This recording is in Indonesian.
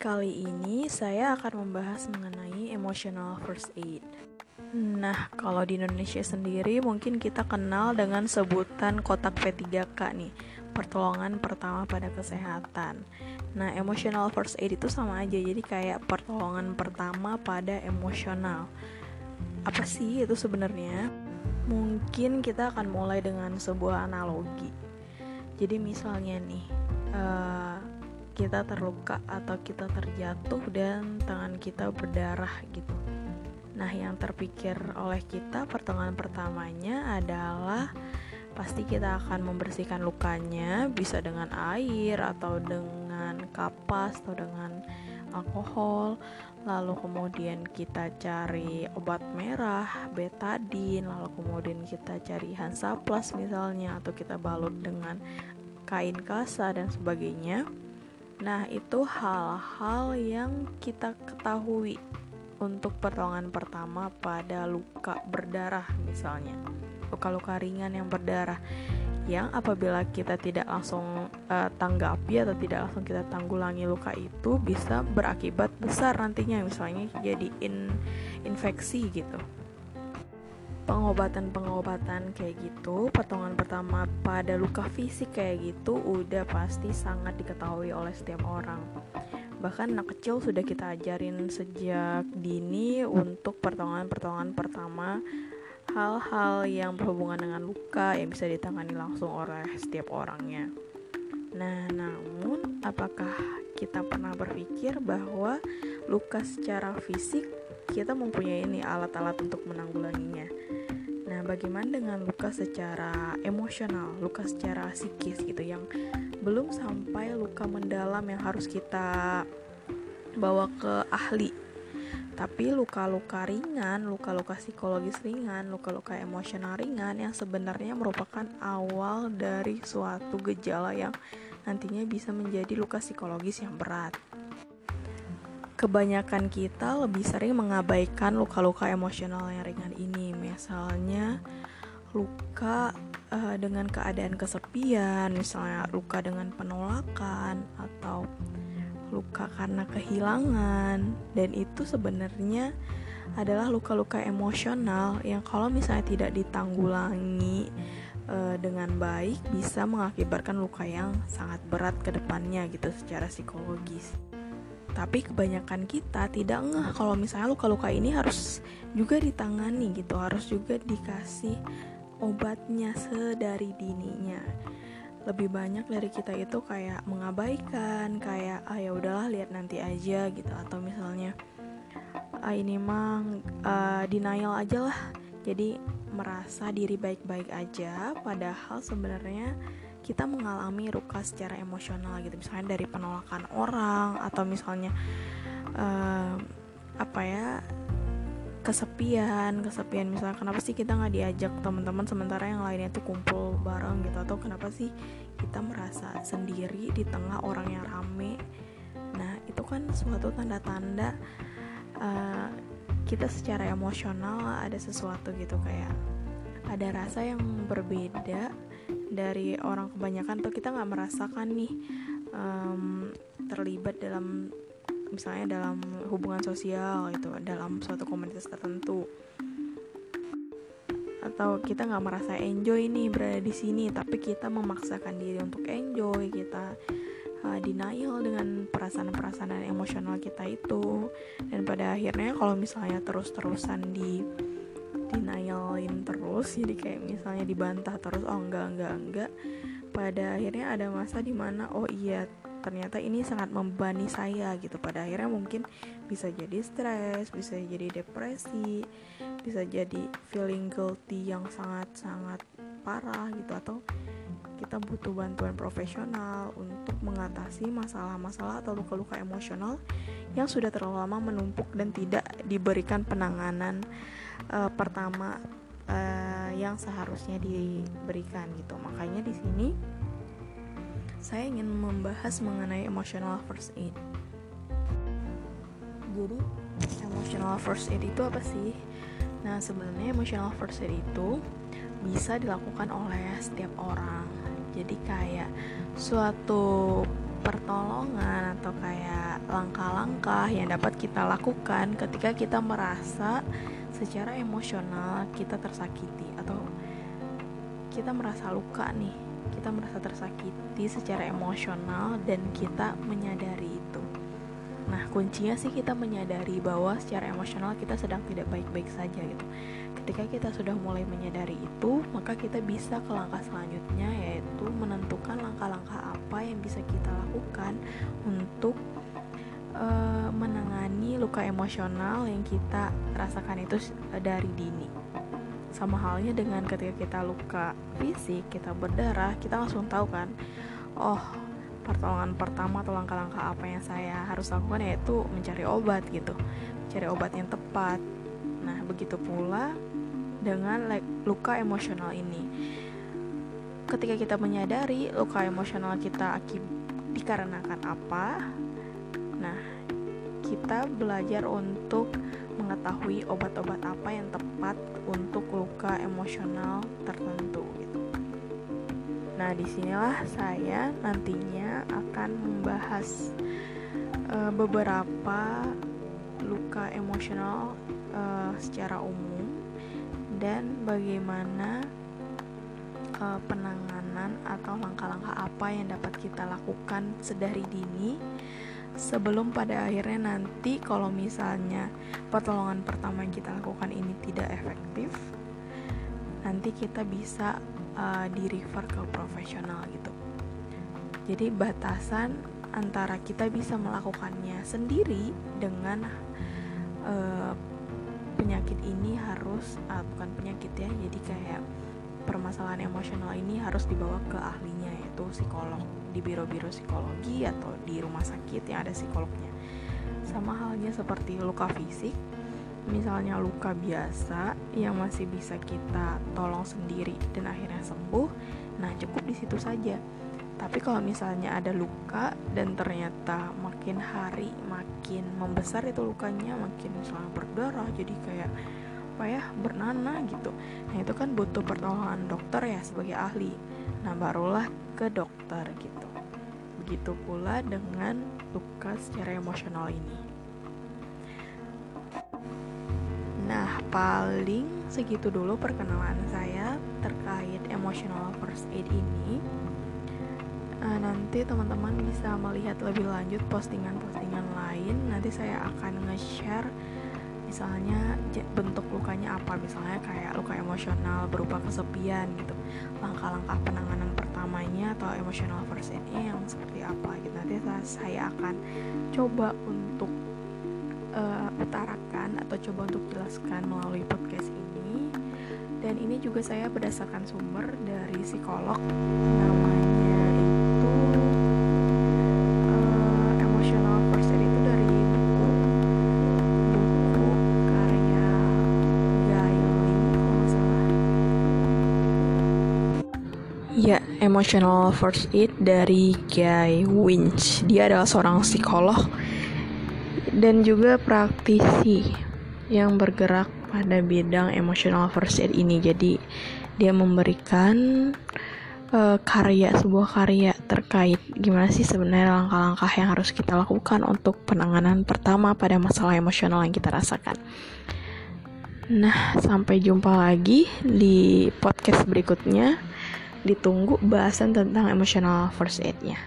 Kali ini saya akan membahas mengenai emotional first aid. Nah, kalau di Indonesia sendiri mungkin kita kenal dengan sebutan kotak P3K nih, pertolongan pertama pada kesehatan. Nah, emotional first aid itu sama aja, jadi kayak pertolongan pertama pada emosional. Apa sih itu sebenarnya? Mungkin kita akan mulai dengan sebuah analogi. Jadi misalnya nih, uh, kita terluka atau kita terjatuh dan tangan kita berdarah gitu. Nah, yang terpikir oleh kita pertengahan pertamanya adalah pasti kita akan membersihkan lukanya bisa dengan air atau dengan kapas atau dengan alkohol lalu kemudian kita cari obat merah betadin lalu kemudian kita cari Hansaplas misalnya atau kita balut dengan kain kasa dan sebagainya Nah, itu hal-hal yang kita ketahui untuk pertolongan pertama pada luka berdarah misalnya. Luka-luka ringan yang berdarah yang apabila kita tidak langsung uh, tanggapi atau tidak langsung kita tanggulangi luka itu bisa berakibat besar nantinya misalnya jadi in infeksi gitu pengobatan-pengobatan kayak gitu, potongan pertama pada luka fisik kayak gitu udah pasti sangat diketahui oleh setiap orang. Bahkan anak kecil sudah kita ajarin sejak dini untuk pertolongan-pertolongan pertama hal-hal yang berhubungan dengan luka yang bisa ditangani langsung oleh setiap orangnya. Nah, namun apakah kita pernah berpikir bahwa luka secara fisik kita mempunyai ini alat-alat untuk menanggulanginya? Nah, bagaimana dengan luka secara emosional, luka secara psikis gitu yang belum sampai luka mendalam yang harus kita bawa ke ahli. Tapi luka-luka ringan, luka-luka psikologis ringan, luka-luka emosional ringan yang sebenarnya merupakan awal dari suatu gejala yang nantinya bisa menjadi luka psikologis yang berat kebanyakan kita lebih sering mengabaikan luka-luka emosional yang ringan ini. Misalnya luka uh, dengan keadaan kesepian, misalnya luka dengan penolakan atau luka karena kehilangan dan itu sebenarnya adalah luka-luka emosional yang kalau misalnya tidak ditanggulangi uh, dengan baik bisa mengakibatkan luka yang sangat berat ke depannya gitu secara psikologis tapi kebanyakan kita tidak ngeh. Kalau misalnya luka-luka ini harus juga ditangani gitu harus juga dikasih obatnya sedari dininya. Lebih banyak dari kita itu kayak mengabaikan kayak ah ya udahlah lihat nanti aja gitu. Atau misalnya ah ini mah uh, denial aja lah. Jadi merasa diri baik-baik aja padahal sebenarnya kita mengalami luka secara emosional gitu. Misalnya dari penolakan orang atau misalnya uh, apa ya kesepian kesepian misalnya kenapa sih kita nggak diajak teman-teman sementara yang lainnya tuh kumpul bareng gitu? Atau kenapa sih kita merasa sendiri di tengah orang yang rame? Nah itu kan suatu tanda-tanda uh, kita secara emosional ada sesuatu gitu kayak ada rasa yang berbeda dari orang kebanyakan tuh kita nggak merasakan nih um, terlibat dalam misalnya dalam hubungan sosial itu dalam suatu komunitas tertentu. Atau kita nggak merasa enjoy nih berada di sini tapi kita memaksakan diri untuk enjoy kita uh, denial dengan perasaan-perasaan emosional kita itu. Dan pada akhirnya kalau misalnya terus-terusan di denialin terus jadi kayak misalnya dibantah terus oh enggak enggak enggak. Pada akhirnya ada masa di mana oh iya ternyata ini sangat membebani saya gitu. Pada akhirnya mungkin bisa jadi stres bisa jadi depresi bisa jadi feeling guilty yang sangat sangat parah gitu. Atau kita butuh bantuan profesional untuk mengatasi masalah-masalah atau luka-luka emosional yang sudah terlalu lama menumpuk dan tidak diberikan penanganan uh, pertama uh, yang seharusnya diberikan gitu. Makanya di sini saya ingin membahas mengenai emotional first aid. Jadi emotional first aid itu apa sih? Nah sebenarnya emotional first aid itu bisa dilakukan oleh setiap orang. Jadi kayak suatu pertolongan atau kayak langkah-langkah yang dapat kita lakukan ketika kita merasa secara emosional kita tersakiti atau kita merasa luka nih kita merasa tersakiti secara emosional dan kita menyadari itu Nah, kuncinya sih kita menyadari bahwa secara emosional kita sedang tidak baik-baik saja gitu. Ketika kita sudah mulai menyadari itu, maka kita bisa ke langkah selanjutnya yaitu menentukan langkah-langkah apa yang bisa kita lakukan untuk uh, menangani luka emosional yang kita rasakan itu dari dini. Sama halnya dengan ketika kita luka fisik, kita berdarah, kita langsung tahu kan, oh pertolongan pertama atau langkah-langkah apa yang saya harus lakukan yaitu mencari obat gitu mencari obat yang tepat nah begitu pula dengan luka emosional ini ketika kita menyadari luka emosional kita akib dikarenakan apa nah kita belajar untuk mengetahui obat-obat apa yang tepat untuk luka emosional tertentu gitu. Nah, di sinilah saya nantinya akan membahas uh, beberapa luka emosional uh, secara umum dan bagaimana uh, penanganan atau langkah-langkah apa yang dapat kita lakukan sedari dini sebelum pada akhirnya nanti kalau misalnya pertolongan pertama yang kita lakukan ini tidak efektif nanti kita bisa uh, di refer ke profesional gitu. Jadi batasan antara kita bisa melakukannya sendiri dengan uh, penyakit ini harus uh, bukan penyakit ya jadi kayak permasalahan emosional ini harus dibawa ke ahlinya yaitu psikolog di biro-biro psikologi atau di rumah sakit yang ada psikolognya sama halnya seperti luka fisik misalnya luka biasa yang masih bisa kita tolong sendiri dan akhirnya sembuh, nah cukup di situ saja. Tapi kalau misalnya ada luka dan ternyata makin hari makin membesar itu lukanya, makin misalnya berdarah, jadi kayak apa ya bernanah gitu. Nah itu kan butuh pertolongan dokter ya sebagai ahli. Nah barulah ke dokter gitu. Begitu pula dengan luka secara emosional ini. Nah, paling segitu dulu perkenalan saya terkait emotional first aid ini. Uh, nanti teman-teman bisa melihat lebih lanjut postingan-postingan lain. Nanti saya akan nge-share misalnya bentuk lukanya apa misalnya kayak luka emosional berupa kesepian gitu. Langkah-langkah penanganan pertamanya atau emotional first aid-nya yang seperti apa gitu. Nanti saya akan coba untuk uh, utarakan atau coba untuk jelaskan melalui podcast ini. Dan ini juga saya berdasarkan sumber dari psikolog namanya itu uh, emotional first aid itu dari buku buku karya Gailing kalau salah ya emotional first aid dari Guy Winch dia adalah seorang psikolog dan juga praktisi yang bergerak pada bidang emotional first aid ini. Jadi dia memberikan uh, karya sebuah karya terkait gimana sih sebenarnya langkah-langkah yang harus kita lakukan untuk penanganan pertama pada masalah emosional yang kita rasakan. Nah, sampai jumpa lagi di podcast berikutnya. Ditunggu bahasan tentang emotional first aid-nya.